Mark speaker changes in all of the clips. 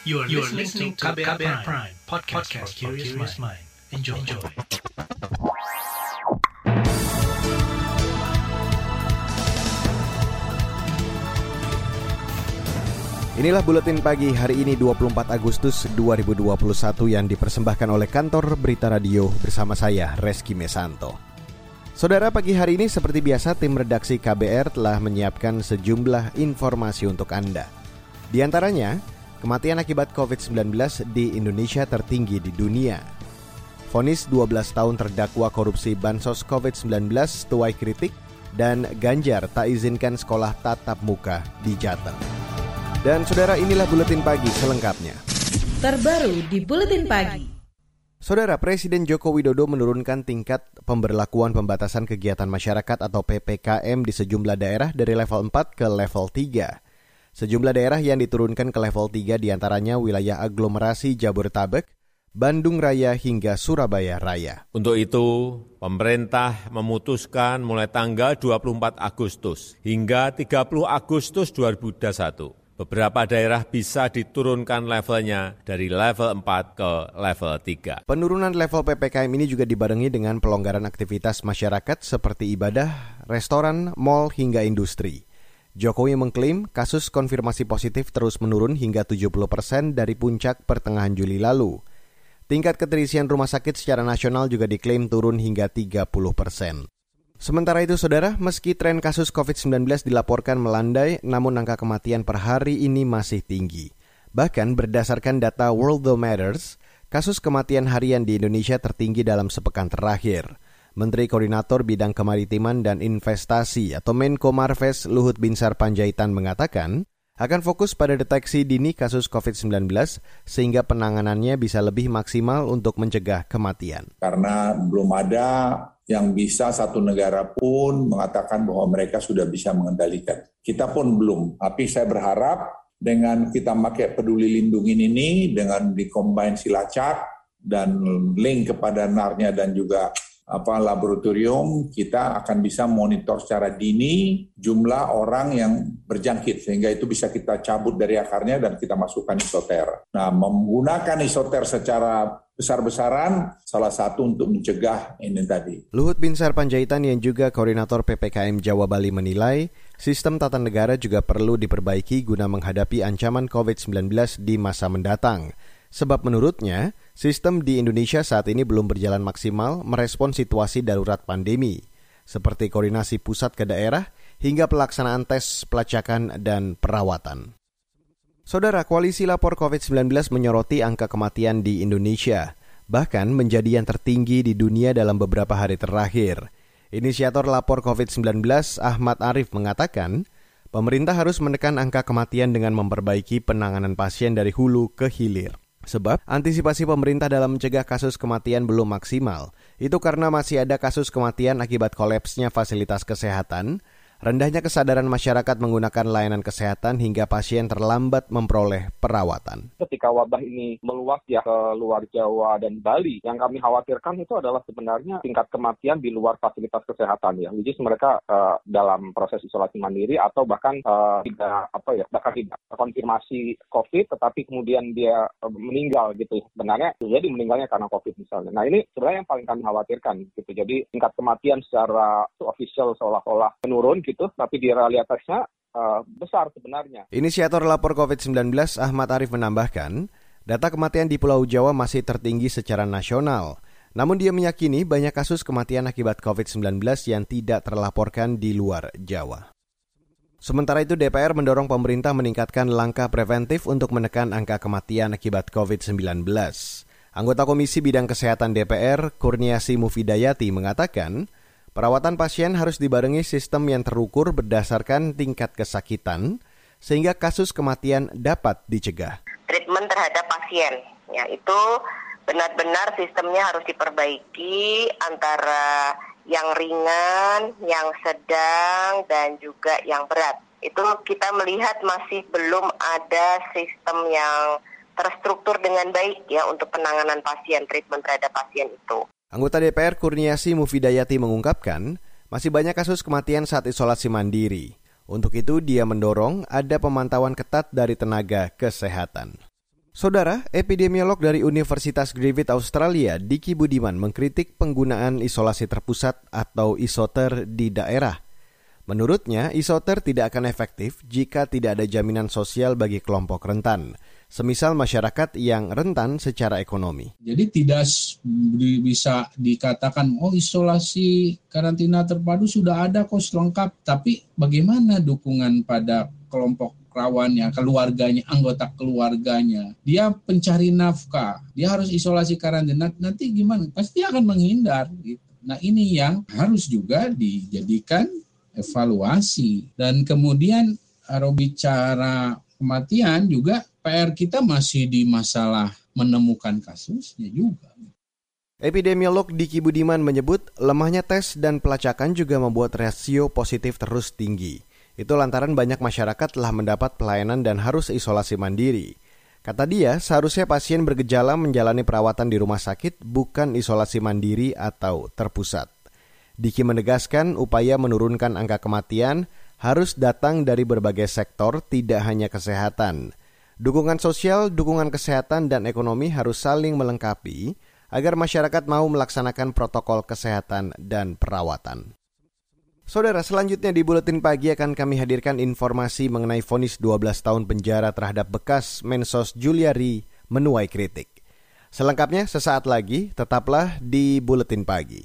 Speaker 1: You are, you are listening to KBR, KBR Prime, Prime podcast, podcast for curious mind. Enjoy. Enjoy.
Speaker 2: Inilah buletin pagi hari ini 24 Agustus 2021 yang dipersembahkan oleh kantor Berita Radio bersama saya Reski Mesanto. Saudara pagi hari ini seperti biasa tim redaksi KBR telah menyiapkan sejumlah informasi untuk Anda. Di antaranya, kematian akibat COVID-19 di Indonesia tertinggi di dunia. Fonis 12 tahun terdakwa korupsi bansos COVID-19 tuai kritik dan Ganjar tak izinkan sekolah tatap muka di Jateng. Dan saudara inilah buletin pagi selengkapnya.
Speaker 3: Terbaru di buletin pagi.
Speaker 2: Saudara Presiden Joko Widodo menurunkan tingkat pemberlakuan pembatasan kegiatan masyarakat atau PPKM di sejumlah daerah dari level 4 ke level 3. Sejumlah daerah yang diturunkan ke level 3 di antaranya wilayah aglomerasi Jabodetabek, Bandung Raya hingga Surabaya Raya.
Speaker 4: Untuk itu, pemerintah memutuskan mulai tanggal 24 Agustus hingga 30 Agustus 2021 Beberapa daerah bisa diturunkan levelnya dari level 4 ke level 3.
Speaker 2: Penurunan level PPKM ini juga dibarengi dengan pelonggaran aktivitas masyarakat seperti ibadah, restoran, mal, hingga industri. Jokowi mengklaim kasus konfirmasi positif terus menurun hingga 70 persen dari puncak pertengahan Juli lalu. Tingkat keterisian rumah sakit secara nasional juga diklaim turun hingga 30 persen. Sementara itu, saudara, meski tren kasus COVID-19 dilaporkan melandai, namun angka kematian per hari ini masih tinggi. Bahkan berdasarkan data Worldometers, kasus kematian harian di Indonesia tertinggi dalam sepekan terakhir. Menteri Koordinator Bidang Kemaritiman dan Investasi atau Menko Marves Luhut Binsar Panjaitan mengatakan, akan fokus pada deteksi dini kasus COVID-19 sehingga penanganannya bisa lebih maksimal untuk mencegah kematian.
Speaker 5: Karena belum ada yang bisa satu negara pun mengatakan bahwa mereka sudah bisa mengendalikan. Kita pun belum, tapi saya berharap dengan kita pakai peduli lindungi ini, dengan dikombin silacak dan link kepada narnya dan juga apa laboratorium kita akan bisa monitor secara dini jumlah orang yang berjangkit sehingga itu bisa kita cabut dari akarnya dan kita masukkan isoter. Nah, menggunakan isoter secara besar-besaran salah satu untuk mencegah ini tadi.
Speaker 2: Luhut Binsar Panjaitan yang juga koordinator PPKM Jawa Bali menilai sistem tata negara juga perlu diperbaiki guna menghadapi ancaman COVID-19 di masa mendatang. Sebab menurutnya, sistem di Indonesia saat ini belum berjalan maksimal merespon situasi darurat pandemi, seperti koordinasi pusat ke daerah hingga pelaksanaan tes pelacakan dan perawatan. Saudara, Koalisi Lapor COVID-19 menyoroti angka kematian di Indonesia, bahkan menjadi yang tertinggi di dunia dalam beberapa hari terakhir. Inisiator Lapor COVID-19 Ahmad Arif mengatakan, pemerintah harus menekan angka kematian dengan memperbaiki penanganan pasien dari hulu ke hilir. Sebab antisipasi pemerintah dalam mencegah kasus kematian belum maksimal. Itu karena masih ada kasus kematian akibat kolapsnya fasilitas kesehatan, rendahnya kesadaran masyarakat menggunakan layanan kesehatan hingga pasien terlambat memperoleh perawatan.
Speaker 6: Ketika wabah ini meluas ya ke luar Jawa dan Bali, yang kami khawatirkan itu adalah sebenarnya tingkat kematian di luar fasilitas kesehatan ya. Jadi mereka uh, dalam proses isolasi mandiri atau bahkan uh, tidak apa ya bahkan tidak konfirmasi COVID, tetapi kemudian dia uh, meninggal gitu. Sebenarnya jadi meninggalnya karena COVID misalnya. Nah ini sebenarnya yang paling kami khawatirkan gitu. Jadi tingkat kematian secara official seolah-olah menurun gitu, tapi di realitasnya uh, besar sebenarnya.
Speaker 2: Inisiator lapor COVID-19 Ahmad Arif menambahkan, data kematian di Pulau Jawa masih tertinggi secara nasional. Namun dia meyakini banyak kasus kematian akibat COVID-19 yang tidak terlaporkan di luar Jawa. Sementara itu DPR mendorong pemerintah meningkatkan langkah preventif untuk menekan angka kematian akibat COVID-19. Anggota Komisi Bidang Kesehatan DPR, Kurniasi Mufidayati, mengatakan, Perawatan pasien harus dibarengi sistem yang terukur berdasarkan tingkat kesakitan, sehingga kasus kematian dapat dicegah.
Speaker 7: Treatment terhadap pasien, ya itu benar-benar sistemnya harus diperbaiki antara yang ringan, yang sedang, dan juga yang berat. Itu kita melihat masih belum ada sistem yang terstruktur dengan baik ya untuk penanganan pasien, treatment terhadap pasien itu.
Speaker 2: Anggota DPR Kurniasi Mufidayati mengungkapkan, masih banyak kasus kematian saat isolasi mandiri. Untuk itu, dia mendorong ada pemantauan ketat dari tenaga kesehatan. Saudara, epidemiolog dari Universitas Griffith Australia, Diki Budiman mengkritik penggunaan isolasi terpusat atau isoter di daerah. Menurutnya, isoter tidak akan efektif jika tidak ada jaminan sosial bagi kelompok rentan, semisal masyarakat yang rentan secara ekonomi.
Speaker 8: Jadi tidak bisa dikatakan, oh isolasi karantina terpadu sudah ada kok lengkap, tapi bagaimana dukungan pada kelompok rawannya, keluarganya, anggota keluarganya. Dia pencari nafkah, dia harus isolasi karantina. Nanti gimana? Pasti akan menghindar. Gitu. Nah ini yang harus juga dijadikan evaluasi. Dan kemudian kalau bicara kematian juga PR kita masih di masalah menemukan kasusnya juga.
Speaker 2: Epidemiolog Diki Budiman menyebut lemahnya tes dan pelacakan juga membuat rasio positif terus tinggi. Itu lantaran banyak masyarakat telah mendapat pelayanan dan harus isolasi mandiri. Kata dia, seharusnya pasien bergejala menjalani perawatan di rumah sakit, bukan isolasi mandiri atau terpusat. Diki menegaskan upaya menurunkan angka kematian harus datang dari berbagai sektor, tidak hanya kesehatan. Dukungan sosial, dukungan kesehatan, dan ekonomi harus saling melengkapi agar masyarakat mau melaksanakan protokol kesehatan dan perawatan. Saudara, selanjutnya di Buletin Pagi akan kami hadirkan informasi mengenai vonis 12 tahun penjara terhadap bekas Mensos Juliari menuai kritik. Selengkapnya sesaat lagi, tetaplah di Buletin Pagi.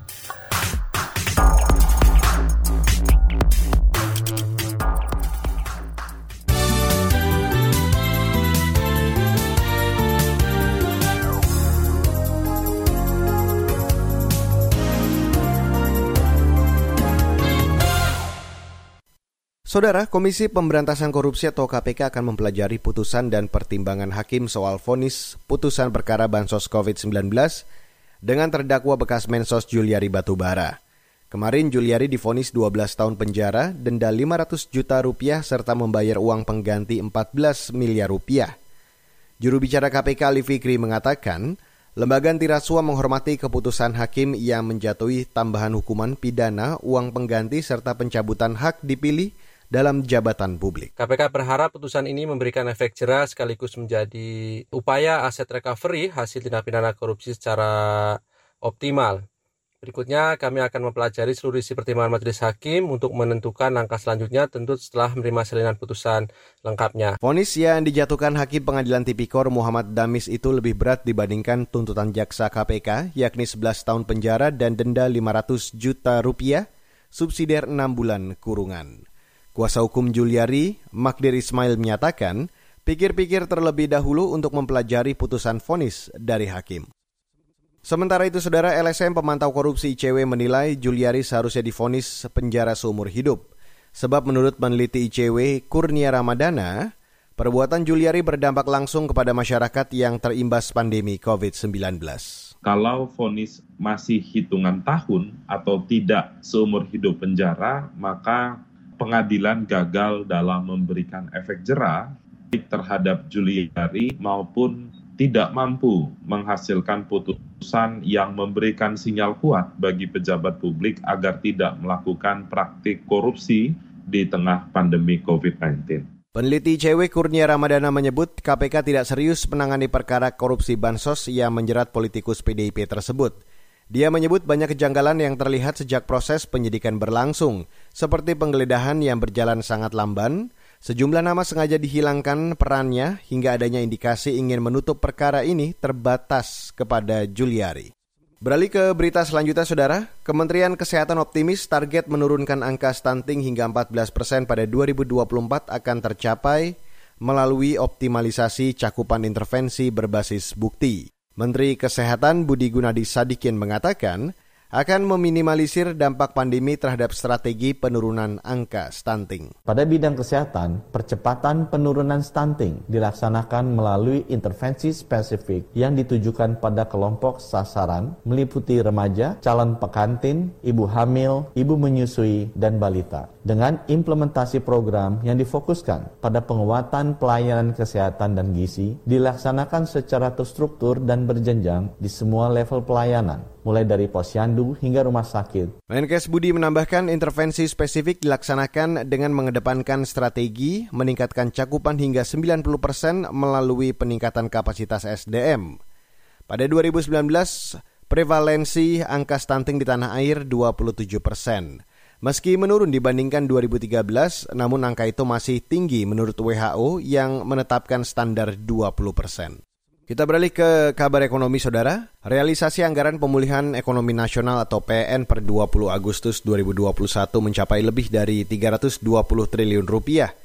Speaker 2: Saudara, Komisi Pemberantasan Korupsi atau KPK akan mempelajari putusan dan pertimbangan hakim soal vonis putusan perkara bansos COVID-19 dengan terdakwa bekas Mensos Juliari Batubara. Kemarin Juliari difonis 12 tahun penjara, denda 500 juta rupiah serta membayar uang pengganti 14 miliar rupiah. Juru bicara KPK Ali Fikri mengatakan, lembaga anti rasuah menghormati keputusan hakim yang menjatuhi tambahan hukuman pidana, uang pengganti serta pencabutan hak dipilih dalam jabatan publik.
Speaker 9: KPK berharap putusan ini memberikan efek jerah sekaligus menjadi upaya aset recovery hasil tindak pidana korupsi secara optimal. Berikutnya kami akan mempelajari seluruh isi pertimbangan majelis hakim untuk menentukan langkah selanjutnya tentu setelah menerima salinan putusan lengkapnya.
Speaker 2: Vonis yang dijatuhkan Hakim Pengadilan Tipikor Muhammad Damis itu lebih berat dibandingkan tuntutan jaksa KPK yakni 11 tahun penjara dan denda 500 juta rupiah, subsidiar 6 bulan kurungan. Kuasa hukum Juliari, Magdir Ismail menyatakan, pikir-pikir terlebih dahulu untuk mempelajari putusan vonis dari hakim. Sementara itu, saudara LSM pemantau korupsi ICW menilai Juliari seharusnya difonis penjara seumur hidup. Sebab menurut peneliti ICW Kurnia Ramadana, perbuatan Juliari berdampak langsung kepada masyarakat yang terimbas pandemi COVID-19
Speaker 10: kalau vonis masih hitungan tahun atau tidak seumur hidup penjara, maka pengadilan gagal dalam memberikan efek jerah terhadap Juliari maupun tidak mampu menghasilkan putusan yang memberikan sinyal kuat bagi pejabat publik agar tidak melakukan praktik korupsi di tengah pandemi COVID-19.
Speaker 2: Peneliti ICW Kurnia Ramadana menyebut KPK tidak serius menangani perkara korupsi bansos yang menjerat politikus PDIP tersebut. Dia menyebut banyak kejanggalan yang terlihat sejak proses penyidikan berlangsung, seperti penggeledahan yang berjalan sangat lamban, sejumlah nama sengaja dihilangkan perannya hingga adanya indikasi ingin menutup perkara ini terbatas kepada Juliari. Beralih ke berita selanjutnya, Saudara. Kementerian Kesehatan optimis target menurunkan angka stunting hingga 14 persen pada 2024 akan tercapai melalui optimalisasi cakupan intervensi berbasis bukti. Menteri Kesehatan Budi Gunadi Sadikin mengatakan akan meminimalisir dampak pandemi terhadap strategi penurunan angka stunting.
Speaker 11: Pada bidang kesehatan, percepatan penurunan stunting dilaksanakan melalui intervensi spesifik yang ditujukan pada kelompok sasaran meliputi remaja, calon pekantin, ibu hamil, ibu menyusui, dan balita. Dengan implementasi program yang difokuskan pada penguatan pelayanan kesehatan dan gizi dilaksanakan secara terstruktur dan berjenjang di semua level pelayanan mulai dari posyandu hingga rumah sakit.
Speaker 2: Menkes Budi menambahkan intervensi spesifik dilaksanakan dengan mengedepankan strategi meningkatkan cakupan hingga 90 persen melalui peningkatan kapasitas SDM. Pada 2019, prevalensi angka stunting di tanah air 27 persen. Meski menurun dibandingkan 2013, namun angka itu masih tinggi menurut WHO yang menetapkan standar 20 persen. Kita beralih ke kabar ekonomi saudara. Realisasi anggaran pemulihan ekonomi nasional atau PN per 20 Agustus 2021 mencapai lebih dari 320 triliun rupiah.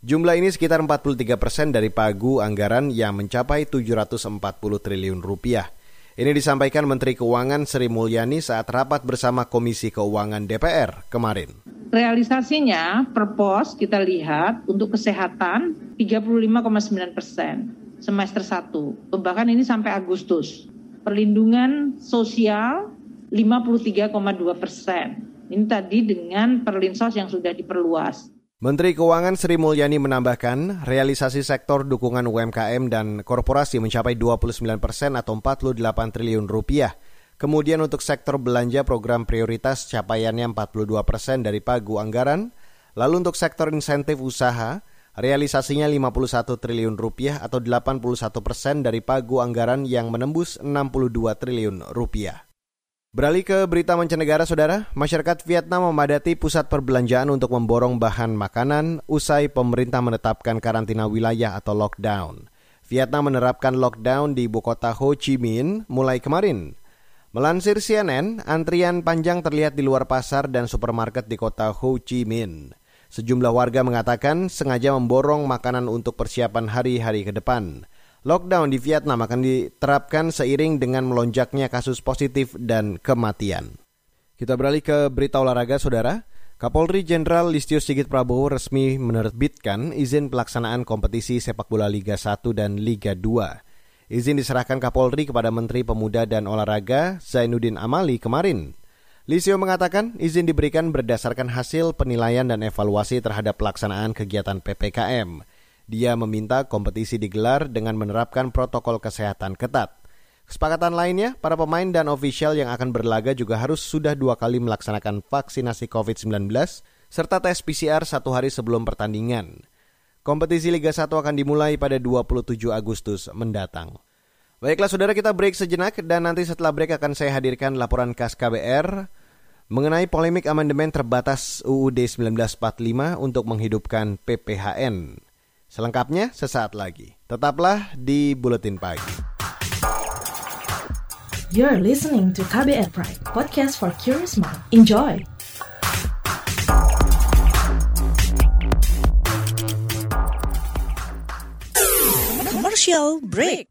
Speaker 2: Jumlah ini sekitar 43 persen dari pagu anggaran yang mencapai 740 triliun rupiah. Ini disampaikan Menteri Keuangan Sri Mulyani saat rapat bersama Komisi Keuangan DPR kemarin.
Speaker 12: Realisasinya per pos kita lihat untuk kesehatan 35,9 persen semester 1. Bahkan ini sampai Agustus. Perlindungan sosial 53,2 persen. Ini tadi dengan perlinsos yang sudah diperluas.
Speaker 2: Menteri Keuangan Sri Mulyani menambahkan, realisasi sektor dukungan UMKM dan korporasi mencapai 29 persen atau 48 triliun rupiah. Kemudian untuk sektor belanja program prioritas capaiannya 42 persen dari pagu anggaran. Lalu untuk sektor insentif usaha, realisasinya 51 triliun rupiah atau 81 persen dari pagu anggaran yang menembus 62 triliun rupiah. Beralih ke berita mancanegara, saudara. Masyarakat Vietnam memadati pusat perbelanjaan untuk memborong bahan makanan usai pemerintah menetapkan karantina wilayah atau lockdown. Vietnam menerapkan lockdown di ibu kota Ho Chi Minh mulai kemarin. Melansir CNN, antrian panjang terlihat di luar pasar dan supermarket di kota Ho Chi Minh. Sejumlah warga mengatakan sengaja memborong makanan untuk persiapan hari-hari ke depan. Lockdown di Vietnam akan diterapkan seiring dengan melonjaknya kasus positif dan kematian. Kita beralih ke berita olahraga, saudara. Kapolri Jenderal Listio Sigit Prabowo resmi menerbitkan izin pelaksanaan kompetisi sepak bola Liga 1 dan Liga 2. Izin diserahkan Kapolri kepada Menteri Pemuda dan Olahraga Zainuddin Amali kemarin. Lisio mengatakan izin diberikan berdasarkan hasil penilaian dan evaluasi terhadap pelaksanaan kegiatan PPKM. Dia meminta kompetisi digelar dengan menerapkan protokol kesehatan ketat. Kesepakatan lainnya, para pemain dan ofisial yang akan berlaga juga harus sudah dua kali melaksanakan vaksinasi COVID-19 serta tes PCR satu hari sebelum pertandingan. Kompetisi Liga 1 akan dimulai pada 27 Agustus mendatang. Baiklah saudara kita break sejenak dan nanti setelah break akan saya hadirkan laporan khas KBR mengenai polemik amandemen terbatas UUD 1945 untuk menghidupkan PPHN. Selengkapnya sesaat lagi. Tetaplah di Buletin Pagi.
Speaker 3: You're listening to KBR Pride, podcast for curious mind. Enjoy!
Speaker 13: Commercial break.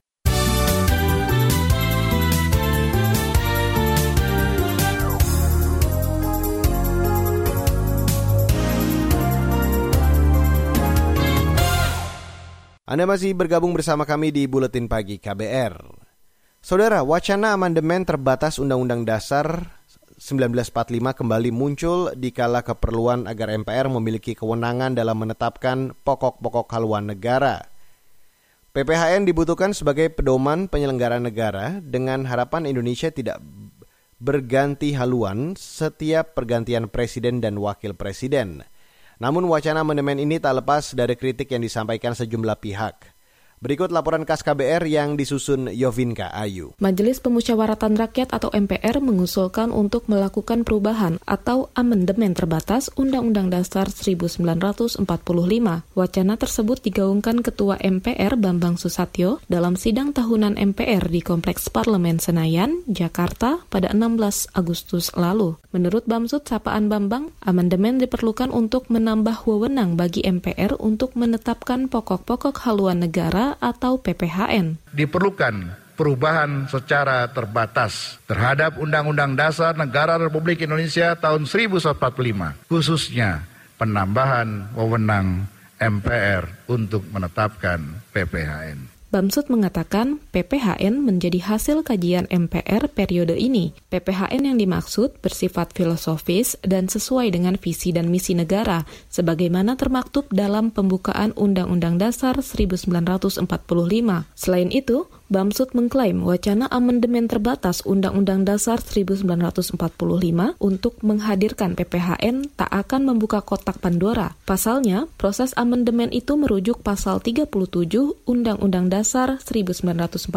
Speaker 2: Anda masih bergabung bersama kami di Buletin Pagi KBR. Saudara, wacana amandemen terbatas Undang-Undang Dasar 1945 kembali muncul di kala keperluan agar MPR memiliki kewenangan dalam menetapkan pokok-pokok haluan negara. PPHN dibutuhkan sebagai pedoman penyelenggara negara dengan harapan Indonesia tidak berganti haluan setiap pergantian presiden dan wakil presiden. Namun wacana amandemen ini tak lepas dari kritik yang disampaikan sejumlah pihak. Berikut laporan khas KBR yang disusun Yovinka Ayu.
Speaker 14: Majelis Pemusyawaratan Rakyat atau MPR mengusulkan untuk melakukan perubahan atau amandemen terbatas Undang-Undang Dasar 1945. Wacana tersebut digaungkan Ketua MPR Bambang Susatyo dalam sidang tahunan MPR di Kompleks Parlemen Senayan, Jakarta pada 16 Agustus lalu. Menurut Bamsud Sapaan Bambang, amandemen diperlukan untuk menambah wewenang bagi MPR untuk menetapkan pokok-pokok haluan negara atau PPHN.
Speaker 15: Diperlukan perubahan secara terbatas terhadap Undang-Undang Dasar Negara Republik Indonesia tahun 1945, khususnya penambahan wewenang MPR untuk menetapkan PPHN.
Speaker 14: Bamsud mengatakan PPHN menjadi hasil kajian MPR periode ini. PPHN yang dimaksud bersifat filosofis dan sesuai dengan visi dan misi negara, sebagaimana termaktub dalam pembukaan Undang-Undang Dasar 1945. Selain itu, Bamsud mengklaim wacana amandemen terbatas Undang-Undang Dasar 1945 untuk menghadirkan PPHN tak akan membuka kotak Pandora. Pasalnya, proses amandemen itu merujuk pasal 37 Undang-Undang Dasar 1945.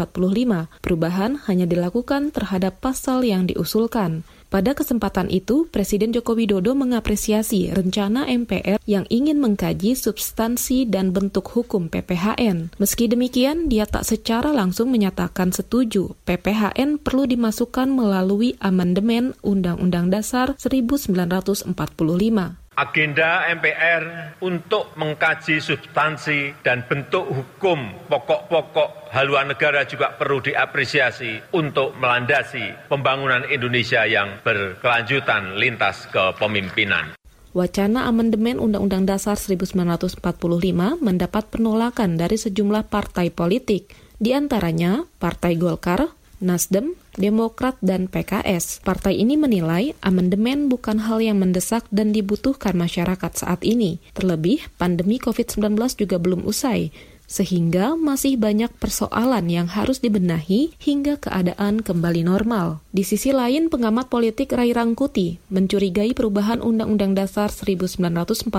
Speaker 14: Perubahan hanya dilakukan terhadap pasal yang diusulkan. Pada kesempatan itu, Presiden Joko Widodo mengapresiasi rencana MPR yang ingin mengkaji substansi dan bentuk hukum PPHN. Meski demikian, dia tak secara langsung menyatakan setuju PPHN perlu dimasukkan melalui amandemen Undang-Undang Dasar 1945.
Speaker 4: Agenda MPR untuk mengkaji substansi dan bentuk hukum pokok-pokok haluan negara juga perlu diapresiasi untuk melandasi pembangunan Indonesia yang berkelanjutan lintas kepemimpinan.
Speaker 14: Wacana amandemen Undang-Undang Dasar 1945 mendapat penolakan dari sejumlah partai politik, di antaranya Partai Golkar, Nasdem, Demokrat, dan PKS. Partai ini menilai amandemen bukan hal yang mendesak dan dibutuhkan masyarakat saat ini. Terlebih, pandemi COVID-19 juga belum usai sehingga masih banyak persoalan yang harus dibenahi hingga keadaan kembali normal. Di sisi lain, pengamat politik Rai Rangkuti mencurigai perubahan Undang-Undang Dasar 1945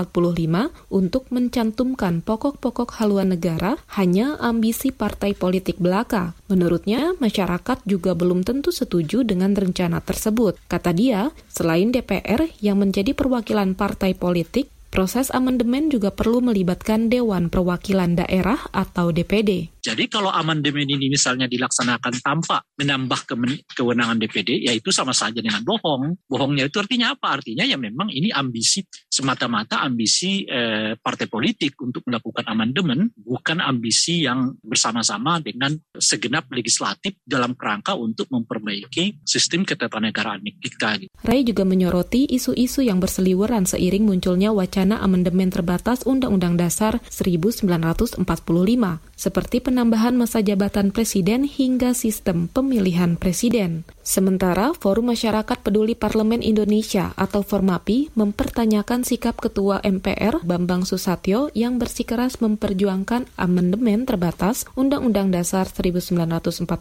Speaker 14: untuk mencantumkan pokok-pokok haluan negara hanya ambisi partai politik belaka. Menurutnya, masyarakat juga belum tentu setuju dengan rencana tersebut. Kata dia, selain DPR yang menjadi perwakilan partai politik, Proses amandemen juga perlu melibatkan Dewan Perwakilan Daerah atau DPD.
Speaker 16: Jadi kalau amandemen ini misalnya dilaksanakan tanpa menambah kewenangan DPD, ya itu sama saja dengan bohong. Bohongnya itu artinya apa? Artinya ya memang ini ambisi semata-mata ambisi eh, partai politik untuk melakukan amandemen, bukan ambisi yang bersama-sama dengan segenap legislatif dalam kerangka untuk memperbaiki sistem ketatanegaraan kita.
Speaker 14: Ray juga menyoroti isu-isu yang berseliweran seiring munculnya wacana amandemen terbatas Undang-Undang Dasar 1945, seperti penambahan masa jabatan presiden hingga sistem pemilihan presiden. Sementara Forum Masyarakat Peduli Parlemen Indonesia atau Formapi mempertanyakan sikap Ketua MPR Bambang Susatyo yang bersikeras memperjuangkan amandemen terbatas Undang-Undang Dasar 1945.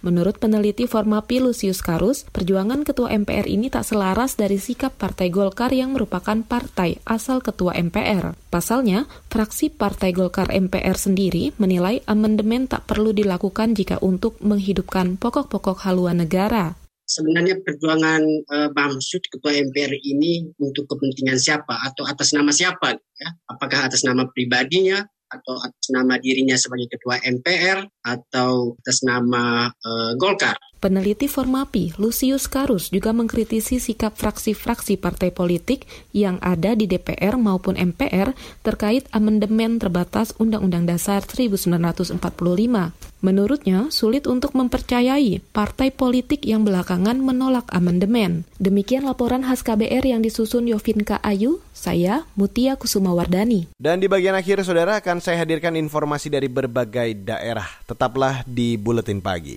Speaker 14: Menurut peneliti Formapi Lucius Karus, perjuangan Ketua MPR ini tak selaras dari sikap Partai Golkar yang merupakan partai asal Ketua MPR. Pasalnya, fraksi Partai Golkar MPR sendiri menilai amandemen tak perlu dilakukan jika untuk menghidupkan pokok-pokok haluan negara
Speaker 17: sebenarnya perjuangan uh, Bamsud ketua MPR ini untuk kepentingan siapa? Atau atas nama siapa ya? Apakah atas nama pribadinya? Atau atas nama dirinya sebagai ketua MPR atau atas nama uh, Golkar
Speaker 14: Peneliti Formapi, Lucius Karus, juga mengkritisi sikap fraksi-fraksi partai politik yang ada di DPR maupun MPR terkait amandemen terbatas Undang-Undang Dasar 1945. Menurutnya, sulit untuk mempercayai partai politik yang belakangan menolak amandemen. Demikian laporan khas KBR yang disusun Yovinka Ayu, saya Mutia Kusuma Wardani.
Speaker 2: Dan di bagian akhir, saudara, akan saya hadirkan informasi dari berbagai daerah. Tetaplah di Buletin Pagi.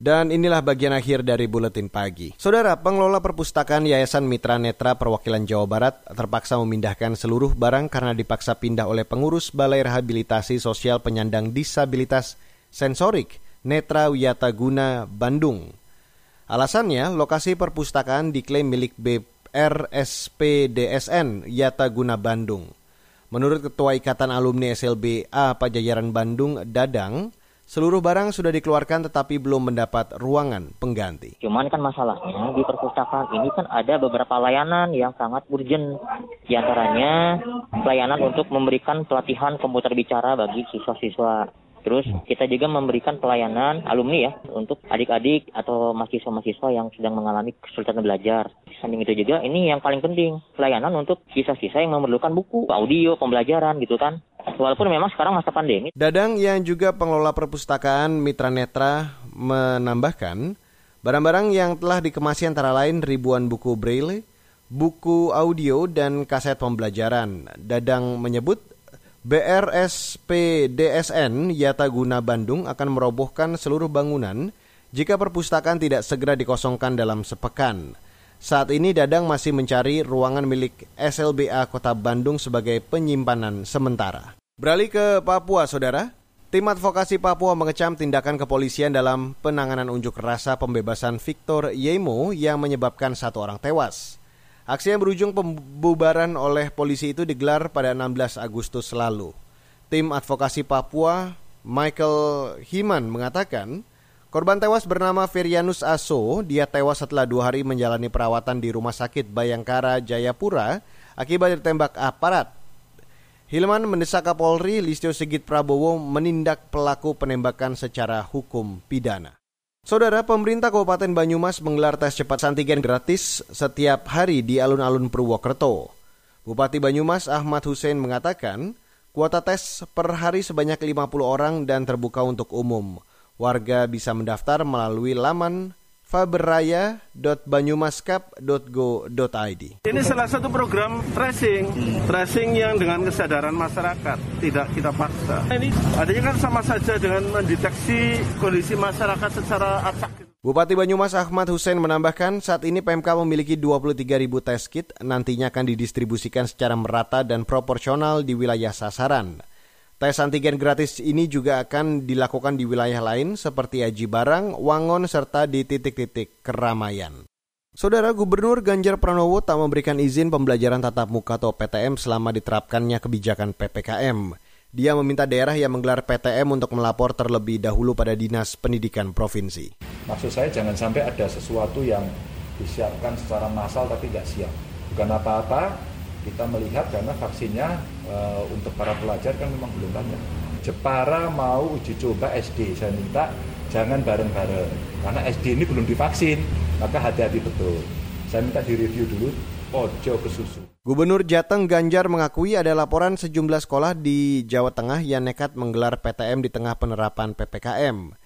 Speaker 2: Dan inilah bagian akhir dari Buletin Pagi. Saudara, pengelola perpustakaan Yayasan Mitra Netra Perwakilan Jawa Barat terpaksa memindahkan seluruh barang karena dipaksa pindah oleh pengurus Balai Rehabilitasi Sosial Penyandang Disabilitas Sensorik Netra Wiyataguna Bandung. Alasannya, lokasi perpustakaan diklaim milik BRSPDSN Yataguna Bandung. Menurut Ketua Ikatan Alumni SLBA Pajajaran Bandung, Dadang, Seluruh barang sudah dikeluarkan tetapi belum mendapat ruangan pengganti.
Speaker 18: Cuman kan masalahnya di perpustakaan ini kan ada beberapa layanan yang sangat urgent. Di antaranya pelayanan untuk memberikan pelatihan komputer bicara bagi siswa-siswa. Terus kita juga memberikan pelayanan alumni ya untuk adik-adik atau mahasiswa-mahasiswa yang sedang mengalami kesulitan belajar. Samping itu juga ini yang paling penting, pelayanan untuk siswa-siswa yang memerlukan buku, audio, pembelajaran gitu kan. Walaupun memang sekarang masa pandemi.
Speaker 2: Dadang yang juga pengelola perpustakaan Mitra Netra menambahkan, barang-barang yang telah dikemasi antara lain ribuan buku braille, buku audio, dan kaset pembelajaran. Dadang menyebut BRSPDSN Yataguna Bandung akan merobohkan seluruh bangunan jika perpustakaan tidak segera dikosongkan dalam sepekan. Saat ini Dadang masih mencari ruangan milik SLBA Kota Bandung sebagai penyimpanan sementara. Beralih ke Papua, Saudara. Tim advokasi Papua mengecam tindakan kepolisian dalam penanganan unjuk rasa pembebasan Victor Yemo yang menyebabkan satu orang tewas. Aksi yang berujung pembubaran oleh polisi itu digelar pada 16 Agustus lalu. Tim advokasi Papua, Michael Himan mengatakan, korban tewas bernama Ferianus Aso, dia tewas setelah dua hari menjalani perawatan di Rumah Sakit Bayangkara, Jayapura, akibat ditembak aparat. Hilman mendesak Kapolri Listio Sigit Prabowo menindak pelaku penembakan secara hukum pidana. Saudara, pemerintah Kabupaten Banyumas menggelar tes cepat antigen gratis setiap hari di alun-alun Purwokerto. Bupati Banyumas Ahmad Hussein mengatakan, kuota tes per hari sebanyak 50 orang dan terbuka untuk umum. Warga bisa mendaftar melalui laman faberraya.banyumaskap.go.id.
Speaker 19: Ini salah satu program tracing, tracing yang dengan kesadaran masyarakat, tidak kita paksa. Ini adanya kan sama saja dengan mendeteksi kondisi masyarakat secara acak.
Speaker 2: Bupati Banyumas Ahmad Hussein menambahkan saat ini PMK memiliki 23 ribu tes kit nantinya akan didistribusikan secara merata dan proporsional di wilayah sasaran. Tes antigen gratis ini juga akan dilakukan di wilayah lain seperti Aji Barang, Wangon, serta di titik-titik keramaian. Saudara Gubernur Ganjar Pranowo tak memberikan izin pembelajaran tatap muka atau PTM selama diterapkannya kebijakan PPKM. Dia meminta daerah yang menggelar PTM untuk melapor terlebih dahulu pada Dinas Pendidikan Provinsi.
Speaker 20: Maksud saya jangan sampai ada sesuatu yang disiapkan secara massal tapi nggak siap. Bukan apa-apa, kita melihat karena vaksinnya e, untuk para pelajar kan memang belum banyak. Jepara mau uji coba SD, saya minta jangan bareng-bareng karena SD ini belum divaksin, maka hati-hati betul. Saya minta direview dulu, ojo ke susu.
Speaker 2: Gubernur Jateng Ganjar mengakui ada laporan sejumlah sekolah di Jawa Tengah yang nekat menggelar PTM di tengah penerapan PPKM.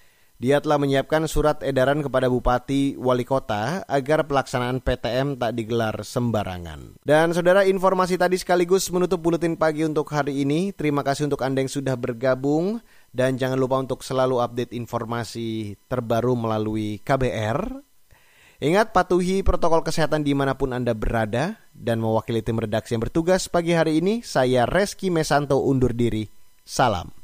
Speaker 2: Dia telah menyiapkan surat edaran kepada Bupati Wali Kota agar pelaksanaan PTM tak digelar sembarangan. Dan saudara informasi tadi sekaligus menutup buletin pagi untuk hari ini. Terima kasih untuk Anda yang sudah bergabung dan jangan lupa untuk selalu update informasi terbaru melalui KBR. Ingat patuhi protokol kesehatan di mana pun Anda berada dan mewakili tim redaksi yang bertugas pagi hari ini, saya Reski Mesanto undur diri. Salam.